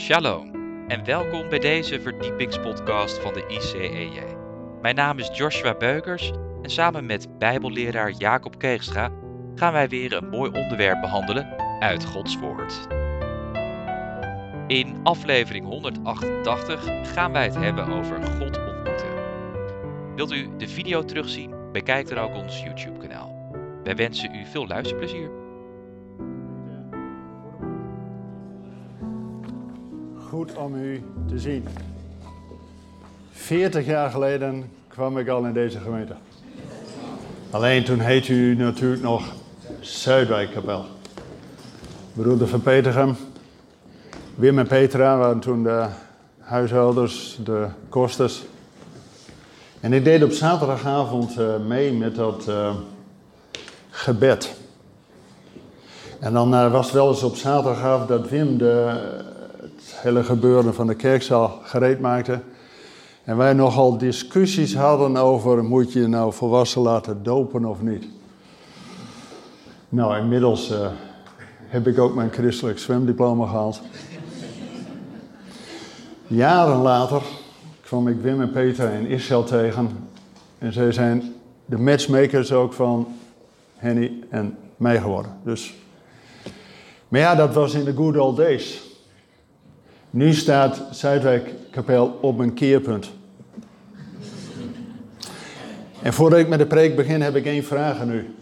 Shalom en welkom bij deze verdiepingspodcast van de ICEJ. Mijn naam is Joshua Beukers en samen met Bijbelleraar Jacob Keegstra gaan wij weer een mooi onderwerp behandelen uit Gods Woord. In aflevering 188 gaan wij het hebben over God ontmoeten. Wilt u de video terugzien? Bekijk dan ook ons YouTube-kanaal. Wij wensen u veel luisterplezier. Goed om u te zien. 40 jaar geleden kwam ik al in deze gemeente. Alleen toen heette u natuurlijk nog Zuidwijkkapel. Broeder van Petergem, Wim en Petra waren toen de huishouders, de kosters. En ik deed op zaterdagavond uh, mee met dat uh, gebed. En dan uh, was het wel eens op zaterdagavond dat Wim de, hele gebeuren van de kerkzaal gereed maakte. En wij nogal discussies hadden over, moet je nou volwassen laten dopen of niet? Nou, inmiddels uh, heb ik ook mijn christelijk zwemdiploma gehaald. Jaren later kwam ik Wim en Peter in Israël tegen. En zij zijn de matchmakers ook van Henny en mij geworden. Dus. Maar ja, dat was in de good old days. Nu staat Zuidwijkkapel op een keerpunt. En voordat ik met de preek begin, heb ik één vraag aan u.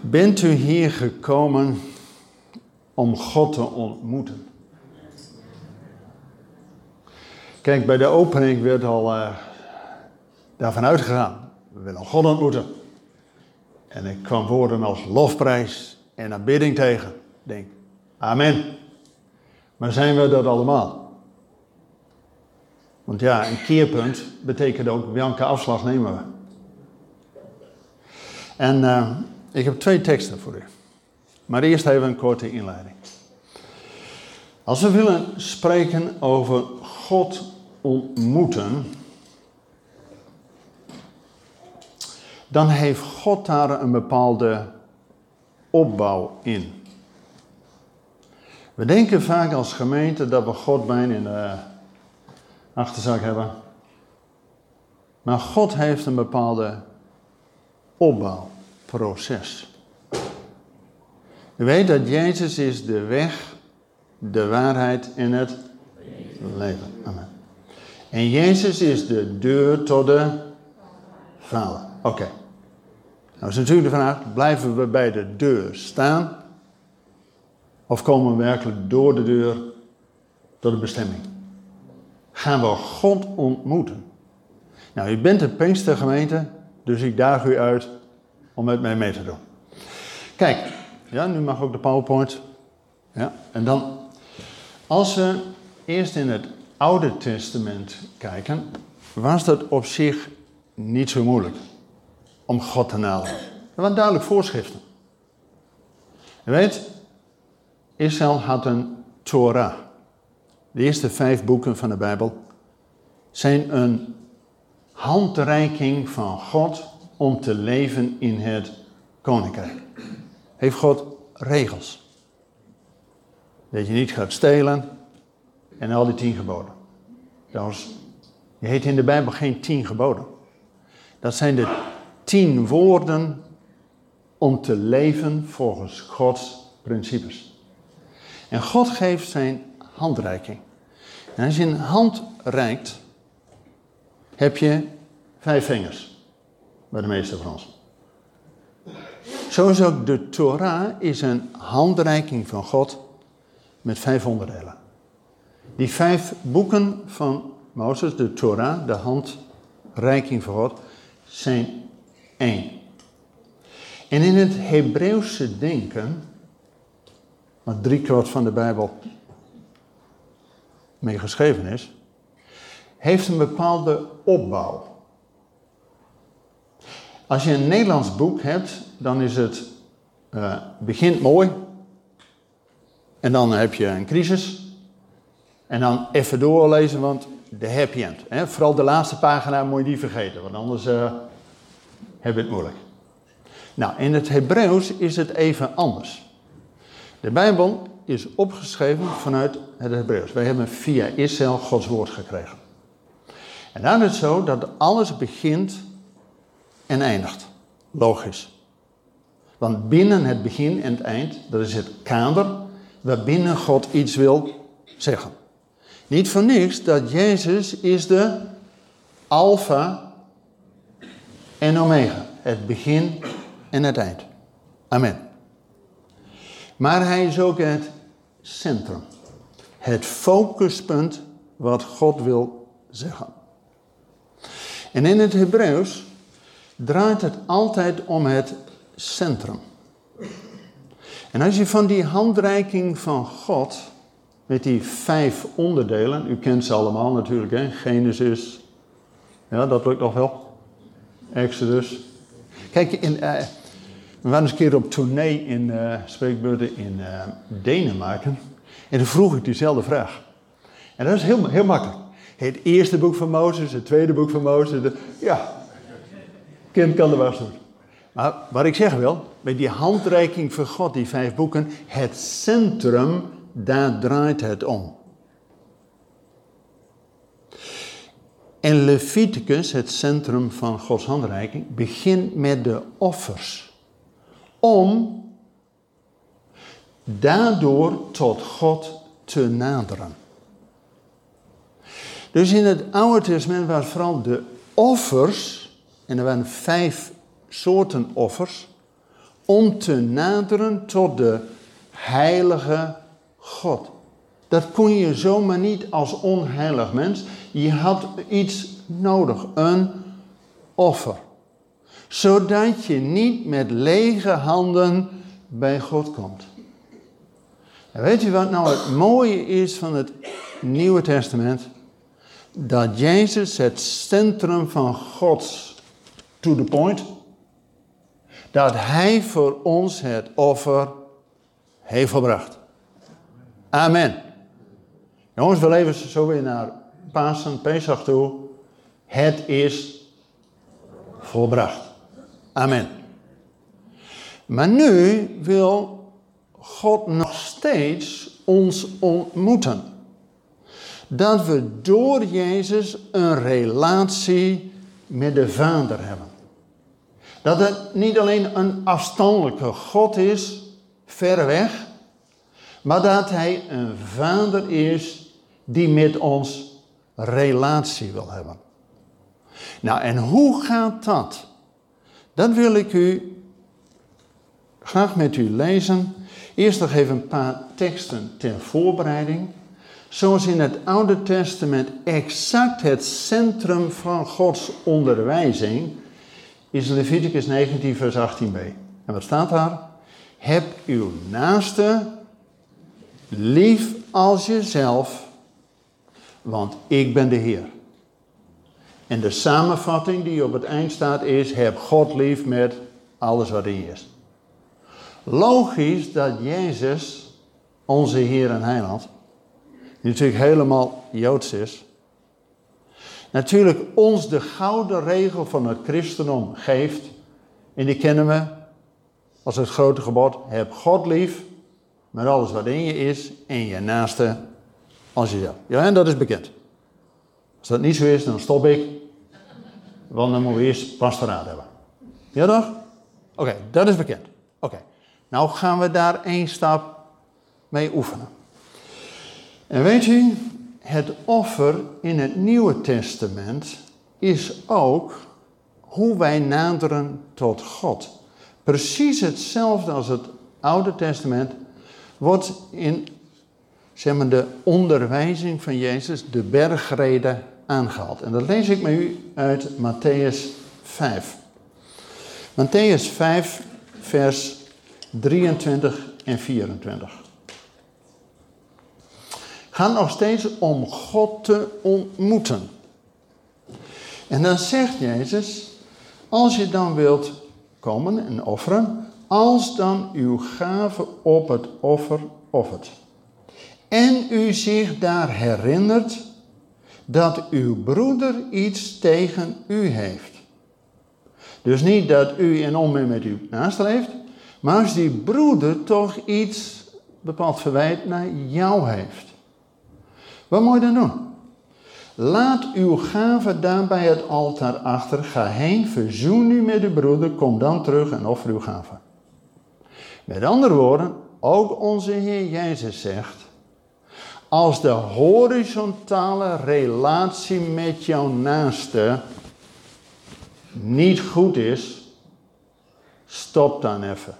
Bent u hier gekomen om God te ontmoeten? Kijk, bij de opening werd al uh, daarvan uitgegaan. We willen God ontmoeten. En ik kwam woorden als lofprijs en aanbidding tegen. Ik denk, amen. Maar zijn we dat allemaal? Want ja, een keerpunt betekent ook welke afslag nemen we. En uh, ik heb twee teksten voor u. Maar eerst even een korte inleiding. Als we willen spreken over God ontmoeten, dan heeft God daar een bepaalde opbouw in. We denken vaak als gemeente dat we God bijna in de achterzak hebben. Maar God heeft een bepaalde opbouwproces. U weet dat Jezus is de weg, de waarheid en het leven. Amen. En Jezus is de deur tot de Vader. Oké. Okay. Nou is natuurlijk de vraag, blijven we bij de deur staan? Of komen we werkelijk door de deur tot de bestemming? Gaan we God ontmoeten? Nou, u bent een Pinkstergemeente, dus ik daag u uit om met mij mee te doen. Kijk, ja, nu mag ook de PowerPoint. Ja, en dan, als we eerst in het Oude Testament kijken, was dat op zich niet zo moeilijk om God te naderen. Er waren duidelijk voorschriften. Je weet, Israël had een Torah. De eerste vijf boeken van de Bijbel zijn een handreiking van God om te leven in het koninkrijk. Heeft God regels. Dat je niet gaat stelen en al die tien geboden. Trouwens, je heet in de Bijbel geen tien geboden. Dat zijn de tien woorden om te leven volgens Gods principes. En God geeft zijn handreiking. En als je een hand reikt, heb je vijf vingers. Bij de meeste van ons. Zo is ook de Torah is een handreiking van God met vijf onderdelen. Die vijf boeken van Mozes, de Torah, de handreiking van God, zijn één. En in het Hebreeuwse denken, wat driekwart van de Bijbel mee geschreven is, heeft een bepaalde opbouw. Als je een Nederlands boek hebt, dan is het uh, begint mooi. En dan heb je een crisis. En dan even doorlezen, want de happy end. Hè? Vooral de laatste pagina moet je die vergeten, want anders uh, heb je het moeilijk. Nou, in het Hebreeuws is het even anders. De Bijbel is opgeschreven vanuit het Hebreeuws. Wij hebben via Israël Gods woord gekregen. En dan is het zo dat alles begint en eindigt. Logisch. Want binnen het begin en het eind, dat is het kader waarbinnen God iets wil zeggen. Niet voor niks dat Jezus is de alfa en omega. Het begin en het eind. Amen. Maar hij is ook het centrum. Het focuspunt wat God wil zeggen. En in het Hebreeuws draait het altijd om het centrum. En als je van die handreiking van God, met die vijf onderdelen, u kent ze allemaal natuurlijk, hè? Genesis, ja, dat lukt nog wel. Exodus. Kijk, in, uh, we waren eens een keer op tournee in uh, spreekbeurten in uh, Denemarken. En toen vroeg ik diezelfde vraag. En dat is heel, heel makkelijk. Het eerste boek van Mozes, het tweede boek van Mozes. De, ja, kind kan de was doen. Maar wat ik zeg wil, met die handreiking van God, die vijf boeken, het centrum, daar draait het om. En Leviticus, het centrum van Gods handreiking, begint met de offers. Om daardoor tot God te naderen. Dus in het Oude Testament waren vooral de offers, en er waren vijf soorten offers, om te naderen tot de heilige God. Dat kon je zomaar niet als onheilig mens. Je had iets nodig, een offer. Zodat je niet met lege handen bij God komt. En weet je wat nou het mooie is van het Nieuwe Testament? Dat Jezus het centrum van Gods, to the point, dat Hij voor ons het offer heeft gebracht. Amen. Jongens, we leven zo weer naar Pasen, Pesach toe. Het is volbracht. Amen. Maar nu wil God nog steeds ons ontmoeten. Dat we door Jezus een relatie met de Vader hebben. Dat het niet alleen een afstandelijke God is, ver weg, maar dat Hij een Vader is die met ons relatie wil hebben. Nou, en hoe gaat dat? Dat wil ik u graag met u lezen. Eerst nog even een paar teksten ter voorbereiding. Zoals in het Oude Testament exact het centrum van Gods onderwijzing is Leviticus 19, vers 18b. En wat staat daar? Heb uw naaste lief als jezelf want ik ben de Heer. En de samenvatting die op het eind staat is: heb God lief met alles wat in je is. Logisch dat Jezus, onze Heer en Heiland, die natuurlijk helemaal Joods is, natuurlijk ons de gouden regel van het christendom geeft. En die kennen we als het grote gebod: heb God lief met alles wat in je is en je naaste als je Ja, en dat is bekend. Als dat niet zo is, dan stop ik. Want dan moeten we eerst pastoraat hebben. Ja toch? Oké, dat is bekend. Oké. Nou gaan we daar één stap mee oefenen. En weet u, het offer in het Nieuwe Testament is ook hoe wij naderen tot God. Precies hetzelfde als het Oude Testament wordt in zeg maar, de onderwijzing van Jezus, de bergreden, En dat lees ik met u uit Matthäus 5. Matthäus 5, vers 23 en 24. Gaat nog steeds om God te ontmoeten. En dan zegt Jezus, als je dan wilt komen en offeren, als dan uw gave op het offer offert en u zich daar herinnert dat uw broeder iets tegen u heeft. Dus niet dat u in onmin met uw naaste leeft, maar als die broeder toch iets bepaald verwijt naar jou heeft. Wat moet je dan doen? Laat uw gave daar bij het altaar achter. Ga heen, verzoen u met uw broeder. Kom dan terug en offer uw gave. Met andere woorden, ook onze Heer Jezus zegt: Als de horizontale relatie met jouw naaste niet goed is, stop dan even.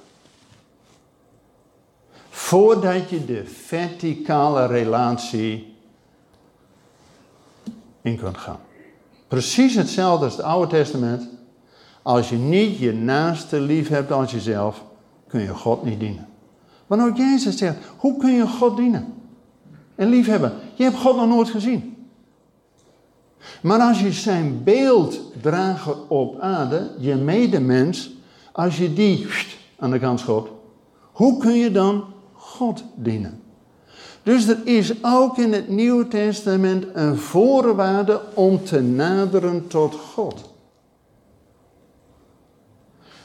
Voordat je de verticale relatie in kunt gaan. Precies hetzelfde als het Oude Testament. Als je niet je naaste lief hebt als jezelf, kun je God niet dienen. Want ook Jezus zegt, hoe kun je God dienen? En lief hebben. Je hebt God nog nooit gezien. Maar als je zijn beeld draagt op aarde, je medemens, als je die aan de kant schoot, hoe kun je dan God dienen? Dus er is ook in het Nieuwe Testament een voorwaarde om te naderen tot God.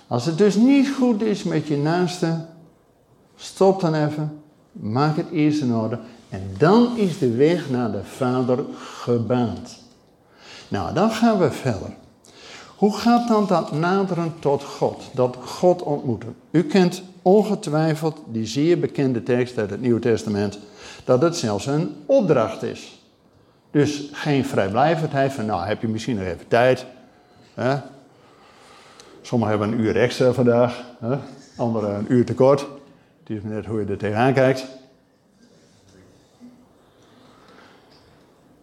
Als het dus niet goed is met je naaste, stop dan even, maak het eerst in orde en dan is de weg naar de Vader gebaand. Nou, dan gaan we verder. Hoe gaat dan dat naderen tot God, dat God ontmoeten? U kent ongetwijfeld die zeer bekende tekst uit het Nieuwe Testament dat het zelfs een opdracht is. Dus geen vrijblijvendheid van, nou heb je misschien nog even tijd. Hè? Sommigen hebben een uur extra vandaag, hè? anderen een uur tekort. Het is net hoe je er tegenaan kijkt.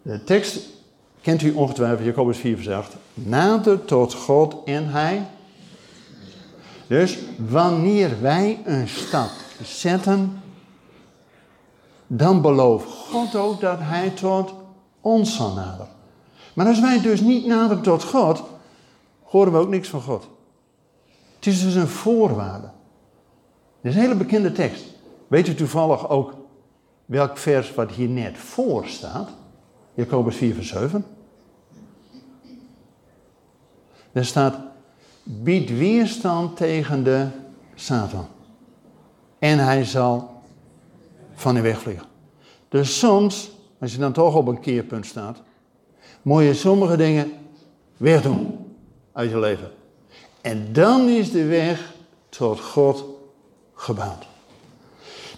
De tekst kent u ongetwijfeld, Jacobus 4 verzegt. Nader tot God en Hij. Dus wanneer wij een stap zetten dan belooft God ook dat Hij tot ons zal naderen. Maar als wij dus niet naderen tot God, horen we ook niks van God. Het is dus een voorwaarde. Dit is een hele bekende tekst. Weet u toevallig ook welk vers wat hier net voor staat? Jacobus 4, vers 7. Er staat, bied weerstand tegen de Satan. En hij zal van die wegvliegen. Dus soms, als je dan toch op een keerpunt staat, moet je sommige dingen wegdoen uit je leven. En dan is de weg tot God gebouwd.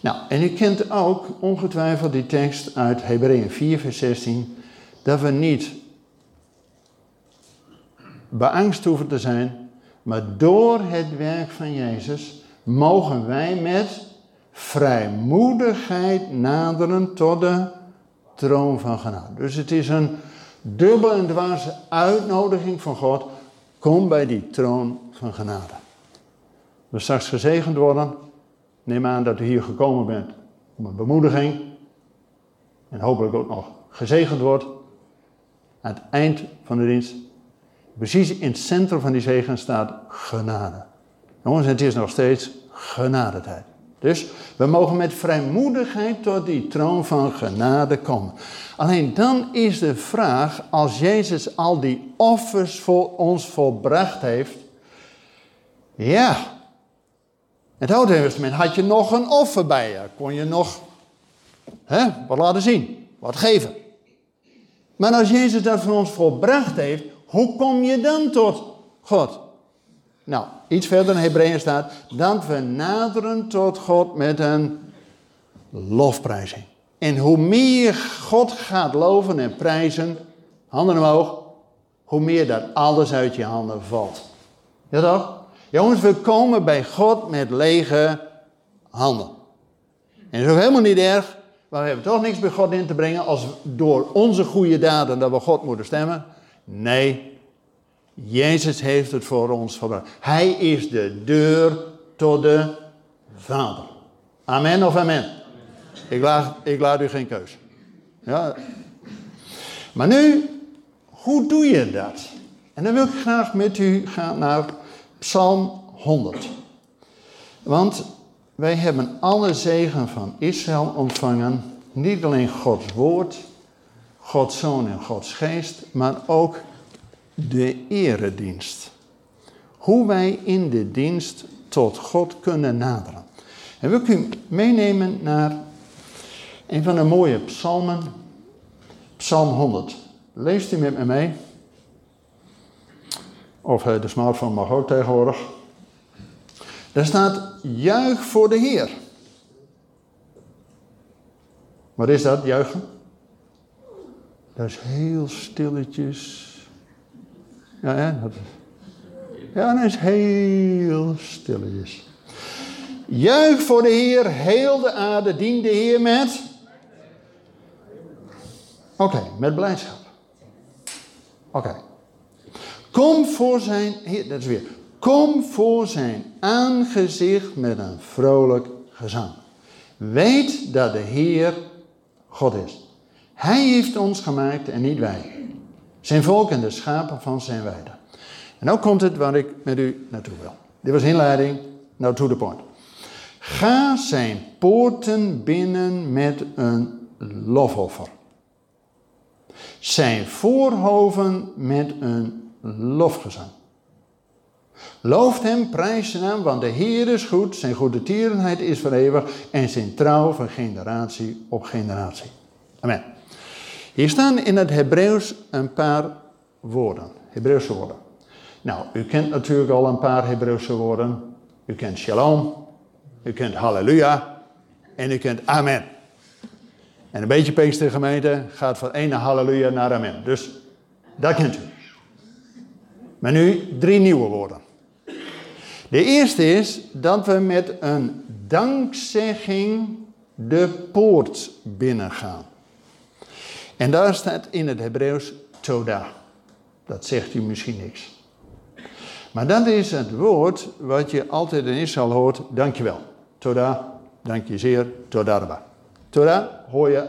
Nou, en u kent ook ongetwijfeld die tekst uit Hebreeën 4, vers 16, dat we niet beangst hoeven te zijn, maar door het werk van Jezus mogen wij met vrijmoedigheid naderen tot de troon van genade. Dus het is een dubbel en dwaze uitnodiging van God. Kom bij die troon van genade. We straks gezegend worden. Neem aan dat u hier gekomen bent om een bemoediging. En hopelijk ook nog gezegend wordt. Aan het eind van de dienst. Precies in het centrum van die zegen staat genade. Jongens, het is nog steeds genadetijd. Dus we mogen met vrijmoedigheid tot die troon van genade komen. Alleen dan is de vraag, als Jezus al die offers voor ons volbracht heeft. Ja, het Oude Testament had je nog een offer bij je. Kon je nog hè, wat laten zien, wat geven. Maar als Jezus dat voor ons volbracht heeft, hoe kom je dan tot God? Nou, iets verder in Hebreeën staat, dat we naderen tot God met een lofprijzing. En hoe meer God gaat loven en prijzen, handen omhoog, hoe meer dat alles uit je handen valt. Ja toch? Jongens, we komen bij God met lege handen. En dat is ook helemaal niet erg, maar we hebben toch niks bij God in te brengen als door onze goede daden dat we God moeten stemmen. Nee, Jezus heeft het voor ons gebracht. Hij is de deur tot de Vader. Amen of amen? Ik laat, ik laat u geen keus. Ja. Maar nu, hoe doe je dat? En dan wil ik graag met u gaan naar Psalm 100. Want wij hebben alle zegen van Israël ontvangen. Niet alleen Gods woord, Gods zoon en Gods geest, maar ook de eredienst. Hoe wij in de dienst tot God kunnen naderen. En wil ik u meenemen naar een van de mooie psalmen, Psalm 100. Leest u met me mee? Of eh, de smartphone mag ook tegenwoordig. Daar staat, juich voor de Heer. Wat is dat, juichen? Dat is heel stilletjes. Ja, hè? Dat, ja, dat is heel stilletjes. Juich voor de Heer, heel de aarde, dien de Heer met. Oké, met blijdschap. Oké. Kom voor zijn, dat is weer. Kom voor zijn aangezicht met een vrolijk gezang. Weet dat de Heer God is. Hij heeft ons gemaakt en niet wij. Zijn volk en de schapen van zijn weide. En nu komt het waar ik met u naartoe wil. Dit was inleiding, nou to the point. Ga zijn poorten binnen met een lofoffer. Zijn voorhoven met een lofgezang. Looft hem, prijs zijn naam, want de Heer is goed, zijn goede tierenheid is voor eeuwig en zijn trouw van generatie op generatie. Amen. Hier staan in het Hebreeuws een paar woorden, Hebreeuwse woorden. Nou, u kent natuurlijk al een paar Hebreeuwse woorden. U kent shalom, u kent halleluja en u kent amen. En een beetje gemeente gaat van ene halleluja naar amen. Dus dat kent u. Maar nu drie nieuwe woorden. De eerste is dat we met een dankzegging de poort binnengaan. En daar staat in het Hebreeuws toda. Dat zegt u misschien niks. Maar dat is het woord wat je altijd in Israël hoort, dankjewel. Toda, dank je zeer, todarba. Toda hoor je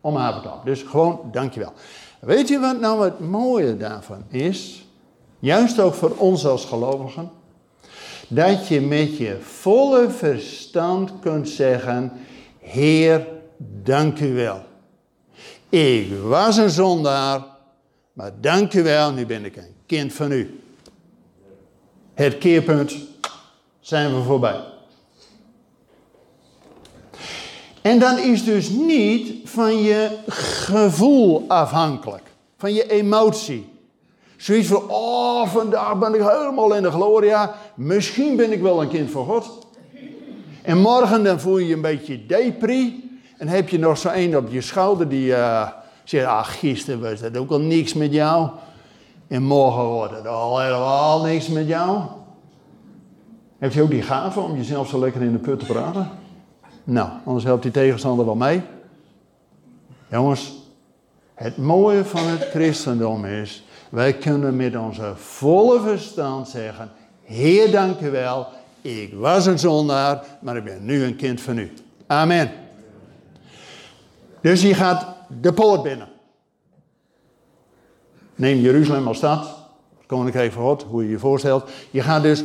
om havenklap. Dus gewoon dankjewel. Weet je wat nou het mooie daarvan is? Juist ook voor ons als gelovigen. Dat je met je volle verstand kunt zeggen, Heer, dank u wel. Ik was een zondaar, maar dank u wel, nu ben ik een kind van u. Het keerpunt zijn we voorbij. En dan is dus niet van je gevoel afhankelijk, van je emotie. Zoiets van, oh, vandaag ben ik helemaal in de gloria. Misschien ben ik wel een kind van God. En morgen dan voel je je een beetje depri. En heb je nog zo een op je schouder die uh, zegt, ah, gisteren was dat ook al niks met jou. En morgen wordt het al helemaal niks met jou. Heb je ook die gave om jezelf zo lekker in de put te praten? Nou, anders helpt die tegenstander wel mee. Jongens, het mooie van het christendom is, wij kunnen met onze volle verstand zeggen, Heer dank u wel, ik was een zondaar, maar ik ben nu een kind van u. Amen. Dus je gaat de poort binnen. Neem Jeruzalem als stad, koninkrijk van God, hoe je je voorstelt. Je gaat dus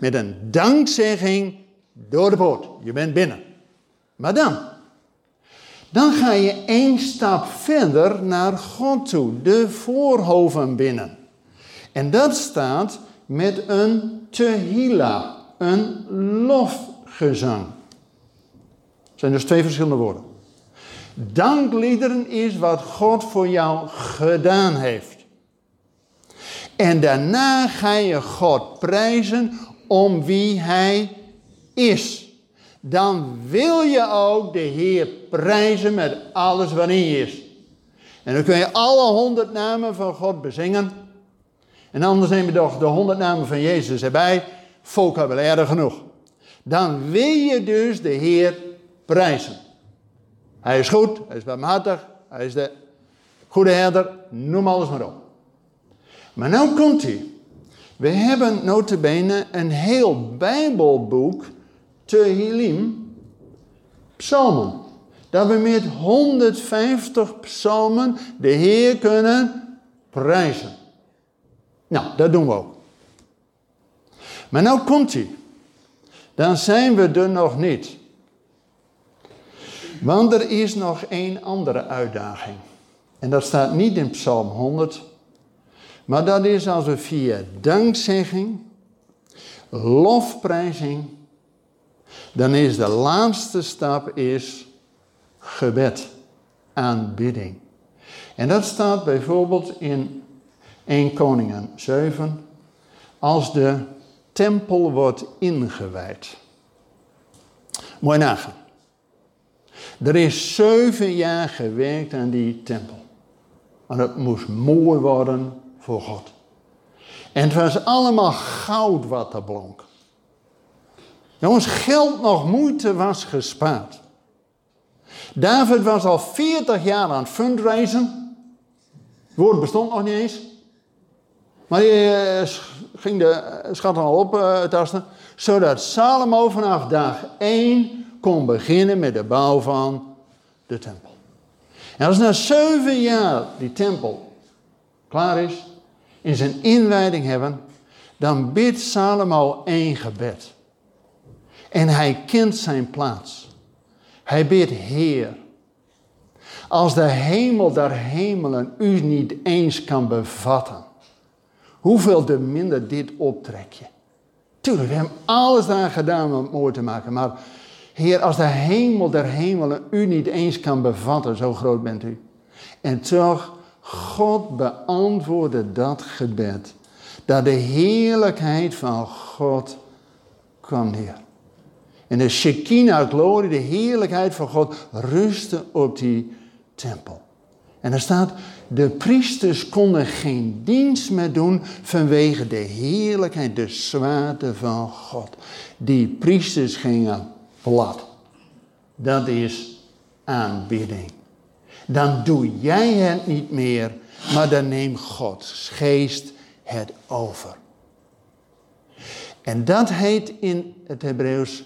met een dankzegging door de poort. Je bent binnen. Maar dan, dan ga je één stap verder naar God toe, de voorhoven binnen. En dat staat met een tehila, een lofgezang. Dat zijn dus twee verschillende woorden. Dankliederen is wat God voor jou gedaan heeft. En daarna ga je God prijzen om wie Hij is dan wil je ook de Heer prijzen met alles wat in je is. En dan kun je alle honderd namen van God bezingen. En anders neem je toch de honderd namen van Jezus erbij. Vocabulaire genoeg. Dan wil je dus de Heer prijzen. Hij is goed, hij is barmhartig, hij is de goede herder, noem alles maar op. Maar nou komt hij. We hebben notabene een heel Bijbelboek Tehillim, psalmen. Dat we met 150 psalmen de Heer kunnen prijzen. Nou, dat doen we ook. Maar nou komt hij. Dan zijn we er nog niet. Want er is nog één andere uitdaging. En dat staat niet in Psalm 100. Maar dat is als we via dankzegging, lofprijzing dan is de laatste stap is gebed, aanbidding. En dat staat bijvoorbeeld in 1 Koningen 7, als de tempel wordt ingewijd. Mooi nagaan. Er is zeven jaar gewerkt aan die tempel. En het moest mooi worden voor God. En het was allemaal goud wat er blonk. Jongens, geld nog moeite was gespaard. David was al 40 jaar aan het fundraisen. Het woord bestond nog niet eens. Maar hij eh, ging de schatten al optasten. zodat Salomo vanaf dag 1 kon beginnen met de bouw van de tempel. En als na zeven jaar die tempel klaar is, in zijn inwijding hebben, dan bidt Salomo één gebed. En hij kent zijn plaats. Hij bidt Heer. Als de hemel der hemelen u niet eens kan bevatten, hoeveel te minder dit optrek je. Tuurlijk, we hebben alles eraan gedaan om het mooi te maken, maar Heer, als de hemel der hemelen u niet eens kan bevatten, zo groot bent u. En toch, God beantwoordde dat gebed. Dat de heerlijkheid van God kwam neer. En de Shekinah glorie, de heerlijkheid van God, rustte op die tempel. En er staat, de priesters konden geen dienst meer doen vanwege de heerlijkheid, de zwaarte van God. Die priesters gingen plat. Dat is aanbidding. Dan doe jij het niet meer, maar dan neemt Gods geest het over. En dat heet in het Hebreeuws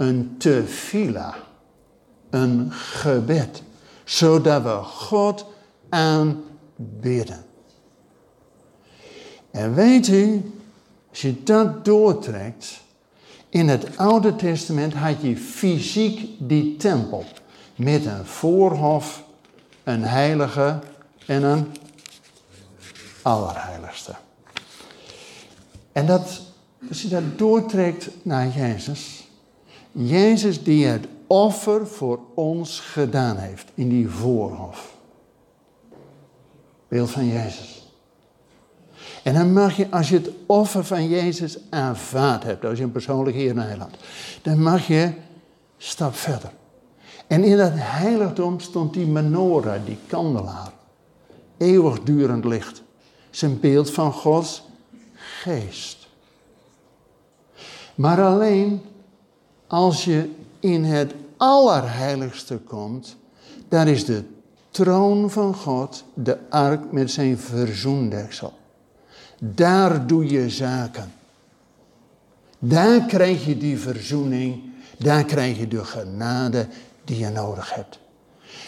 een tefila, een gebed, zodat we God aanbidden. En weet u, als je dat doortrekt, in het Oude Testament had je fysiek die tempel met een voorhof, een heilige en een allerheiligste. En dat, als je dat doortrekt naar Jezus, Jezus die het offer voor ons gedaan heeft in die voorhof. Beeld van Jezus. En dan mag je, als je het offer van Jezus aanvaard hebt, als je een persoonlijk Heer en Heiland, dan mag je stap verder. En in dat heiligdom stond die menorah, die kandelaar. Eeuwigdurend licht. Zijn beeld van Gods geest. Maar alleen als je in het allerheiligste komt, daar is de troon van God, de ark met zijn verzoendeksel. Daar doe je zaken. Daar krijg je die verzoening, daar krijg je de genade die je nodig hebt.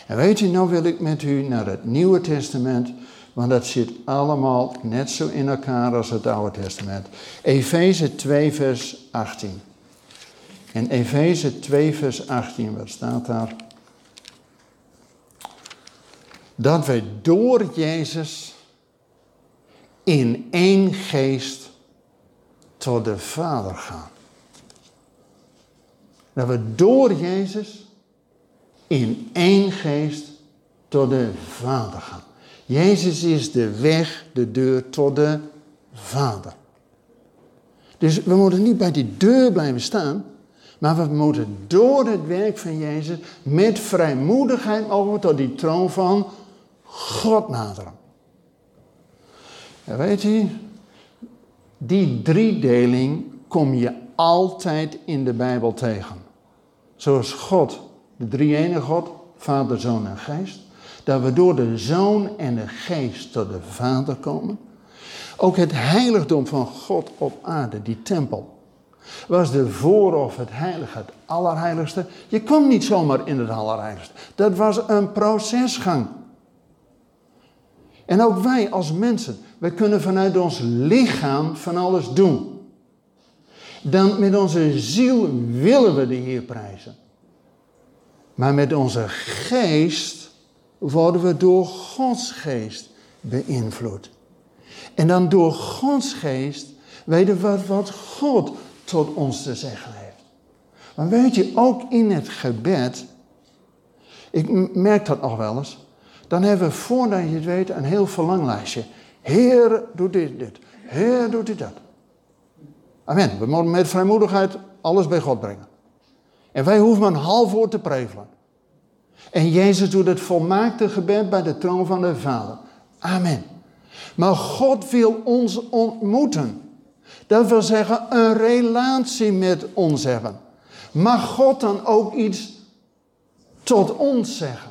En weet je, nou wil ik met u naar het Nieuwe Testament, want dat zit allemaal net zo in elkaar als het Oude Testament. Efeze 2, vers 18. In Efeze 2, vers 18, wat staat daar? Dat wij door Jezus in één geest tot de Vader gaan. Dat we door Jezus in één geest tot de Vader gaan. Jezus is de weg, de deur tot de Vader. Dus we moeten niet bij die deur blijven staan, maar we moeten door het werk van Jezus met vrijmoedigheid over tot die troon van God naderen. En weet u, die driedeling kom je altijd in de Bijbel tegen. Zoals God, de drie-ene God, Vader, Zoon en Geest, dat we door de Zoon en de Geest tot de Vader komen. Ook het heiligdom van God op aarde, die tempel, was de voorhof, het heilige, het allerheiligste. Je kwam niet zomaar in het allerheiligste. Dat was een procesgang. En ook wij als mensen, wij kunnen vanuit ons lichaam van alles doen. Dan met onze ziel willen we de Heer prijzen. Maar met onze geest worden we door Gods geest beïnvloed. En dan door Gods geest weten we wat God tot ons te zeggen heeft. Maar weet je, ook in het gebed, ik merk dat nog wel eens, dan hebben we voordat je het weet een heel verlanglijstje. Heer, doe dit, dit. Heer, doet dit, dat. Amen. We moeten met vrijmoedigheid alles bij God brengen. En wij hoeven maar een half woord te prevelen. En Jezus doet het volmaakte gebed bij de troon van de Vader. Amen. Maar God wil ons ontmoeten. Dat wil zeggen een relatie met ons hebben. Mag God dan ook iets tot ons zeggen?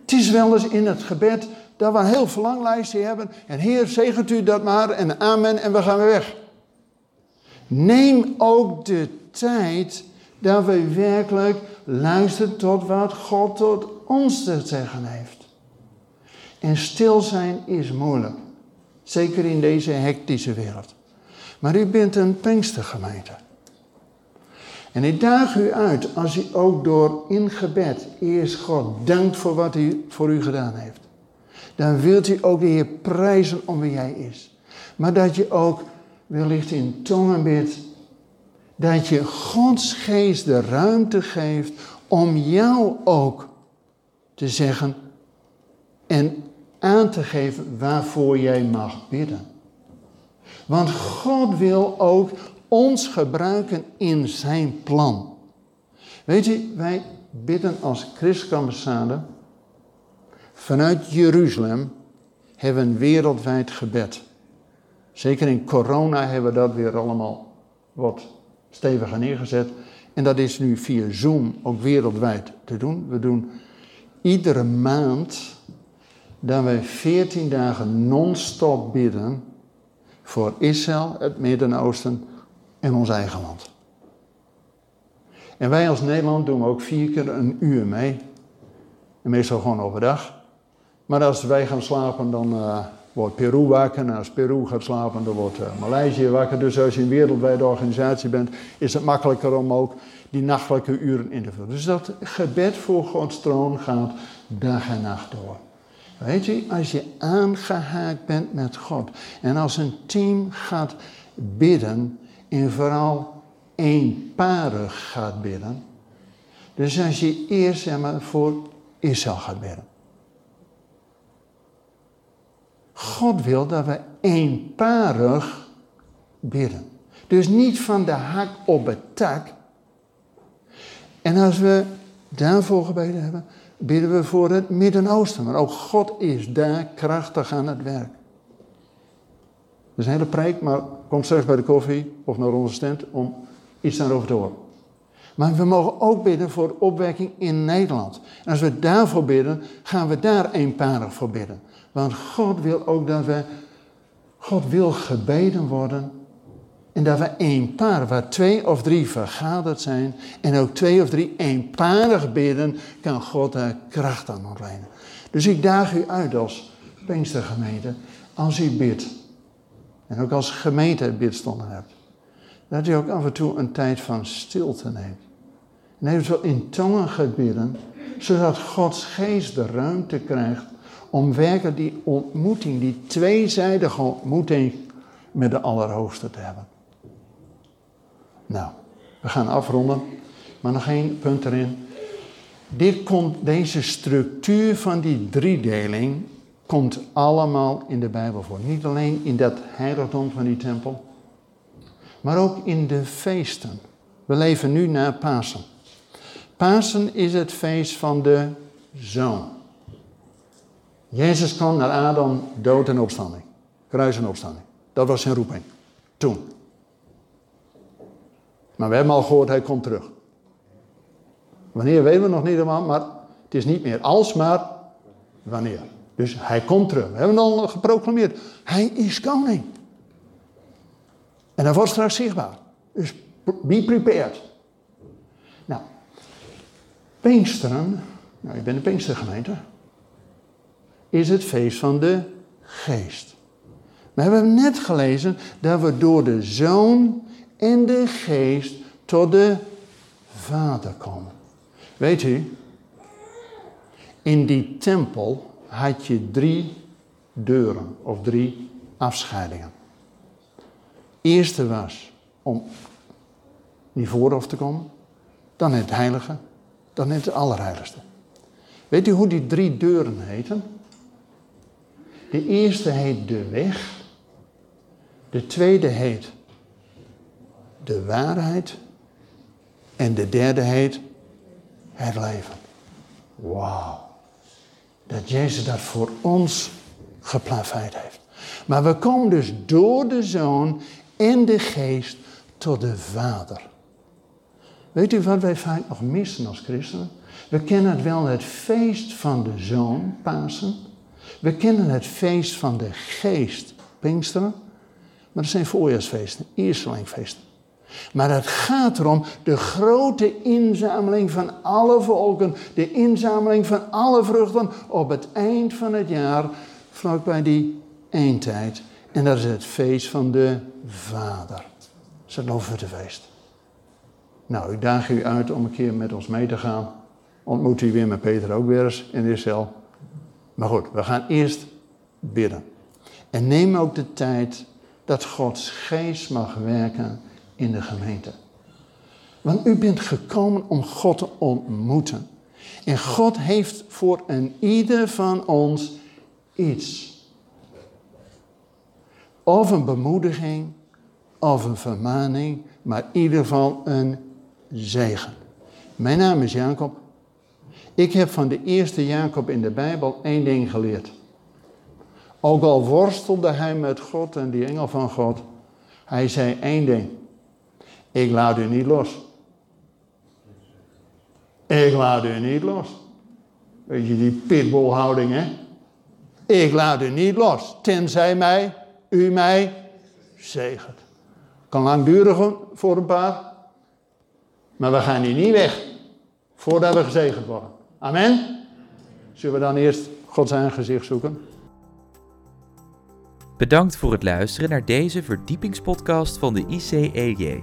Het is wel eens in het gebed dat we een heel verlanglijstje hebben. En Heer, zegent u dat maar en amen en we gaan weer weg. Neem ook de tijd dat we werkelijk luisteren tot wat God tot ons te zeggen heeft. En stil zijn is moeilijk. Zeker in deze hectische wereld. Maar u bent een Pinkstergemeente. En ik daag u uit als u ook door in gebed eerst God dankt voor wat hij voor u gedaan heeft. Dan wilt u ook de Heer prijzen om wie hij is. Maar dat je ook wellicht in tongen bidt. Dat je Gods geest de ruimte geeft om jou ook te zeggen en aan te geven waarvoor jij mag bidden. Want God wil ook ons gebruiken in zijn plan. Weet je, wij bidden als christenambassade vanuit Jeruzalem hebben een wereldwijd gebed. Zeker in corona hebben we dat weer allemaal wat steviger neergezet. En dat is nu via Zoom ook wereldwijd te doen. We doen iedere maand dat wij 14 dagen non-stop bidden voor Israël, het Midden-Oosten en ons eigen land. En wij als Nederland doen ook vier keer een uur mee. En meestal gewoon overdag. Maar als wij gaan slapen, dan uh, wordt Peru wakker. En als Peru gaat slapen, dan wordt uh, Maleisië wakker. Dus als je een wereldwijde organisatie bent, is het makkelijker om ook die nachtelijke uren in te vullen. Dus dat gebed voor Gods troon gaat dag en nacht door. Weet je, als je aangehaakt bent met God en als een team gaat bidden en vooral eenparig gaat bidden. Dus als je eerst zeg maar, voor Israël gaat bidden. God wil dat we eenparig bidden. Dus niet van de hak op het tak. En als we daarvoor gebeden hebben, bidden we voor het Midden-Oosten. Maar ook God is daar krachtig aan het werk. Dat is een hele preek, maar kom straks bij de koffie of naar onze stand om iets daarover te horen. Maar we mogen ook bidden voor opwekking in Nederland. En als we daarvoor bidden, gaan we daar eenparig voor bidden. Want God wil ook dat we, God wil gebeden worden. En dat we eenparig, waar twee of drie vergaderd zijn. En ook twee of drie eenparig bidden, kan God daar kracht aan ontlenen. Dus ik daag u uit als Pinkstergemeente, als u bidt. En ook als gemeente bidstonden hebt. Dat u ook af en toe een tijd van stilte neemt. En eventueel in tongen gaat bidden, zodat Gods geest de ruimte krijgt om werkelijk die ontmoeting, die tweezijdige ontmoeting met de Allerhoogste te hebben. Nou, we gaan afronden, maar nog één punt erin. Dit komt, deze structuur van die driedeling komt allemaal in de Bijbel voor. Niet alleen in dat heiligdom van die tempel, maar ook in de feesten. We leven nu na Pasen. Pasen is het feest van de zoon. Jezus kwam naar Adam, dood en opstanding. Kruis en opstanding. Dat was zijn roeping. Toen. Maar we hebben al gehoord, hij komt terug. Wanneer weten we nog niet helemaal, maar het is niet meer als, maar wanneer. Dus hij komt terug. We hebben al geproclameerd. Hij is koning. En hij wordt straks zichtbaar. Dus be prepared. Nou, Pinksteren, nou ik ben de Pinkstergemeente, is het feest van de geest. We hebben net gelezen dat we door de zoon en de geest tot de vader komen. Weet u, in die tempel had je drie deuren of drie afscheidingen. Eerste was om niet voor hoeft te komen, dan in het heilige, dan in het allerheiligste. Weet u hoe die drie deuren heten? De eerste heet de weg. De tweede heet de waarheid. En de derde heet het leven. Wauw. Dat Jezus dat voor ons geplaveid heeft. Maar we komen dus door de Zoon en de Geest tot de Vader. Weet u wat wij vaak nog missen als christenen? We kennen het wel het feest van de Zoon, Pasen. We kennen het feest van de Geest, Pinksteren. Maar dat zijn voorjaarsfeesten, Eerstelingfeesten. Maar het gaat erom de grote inzameling van alle volken, de inzameling van alle vruchten op het eind van het jaar, vlak bij die eindtijd. En dat is het feest van de Vader. Dat is het feest. Nou, ik daag u uit om een keer met ons mee te gaan. Ontmoet u weer met Peter ook weer eens in Israël. Maar goed, we gaan eerst bidden. En neem ook de tijd dat Gods geest mag werken in de gemeente. Want u bent gekomen om God te ontmoeten. En God heeft voor een ieder van ons iets. Of een bemoediging, of een vermaning, maar in ieder geval een zegen. Mijn naam is Jacob. Ik heb van de eerste Jacob in de Bijbel één ding geleerd. Ook al worstelde hij met God en die engel van God, hij zei één ding. Ik laat u niet los. Ik laat u niet los. Weet je, die pitbullhouding, hè? Ik laat u niet los, tenzij mij, u mij zegent. Kan lang duren voor een paar, maar we gaan hier niet weg voordat we gezegend worden. Amen? Zullen we dan eerst Gods aangezicht zoeken? Bedankt voor het luisteren naar deze verdiepingspodcast van de ICEJ.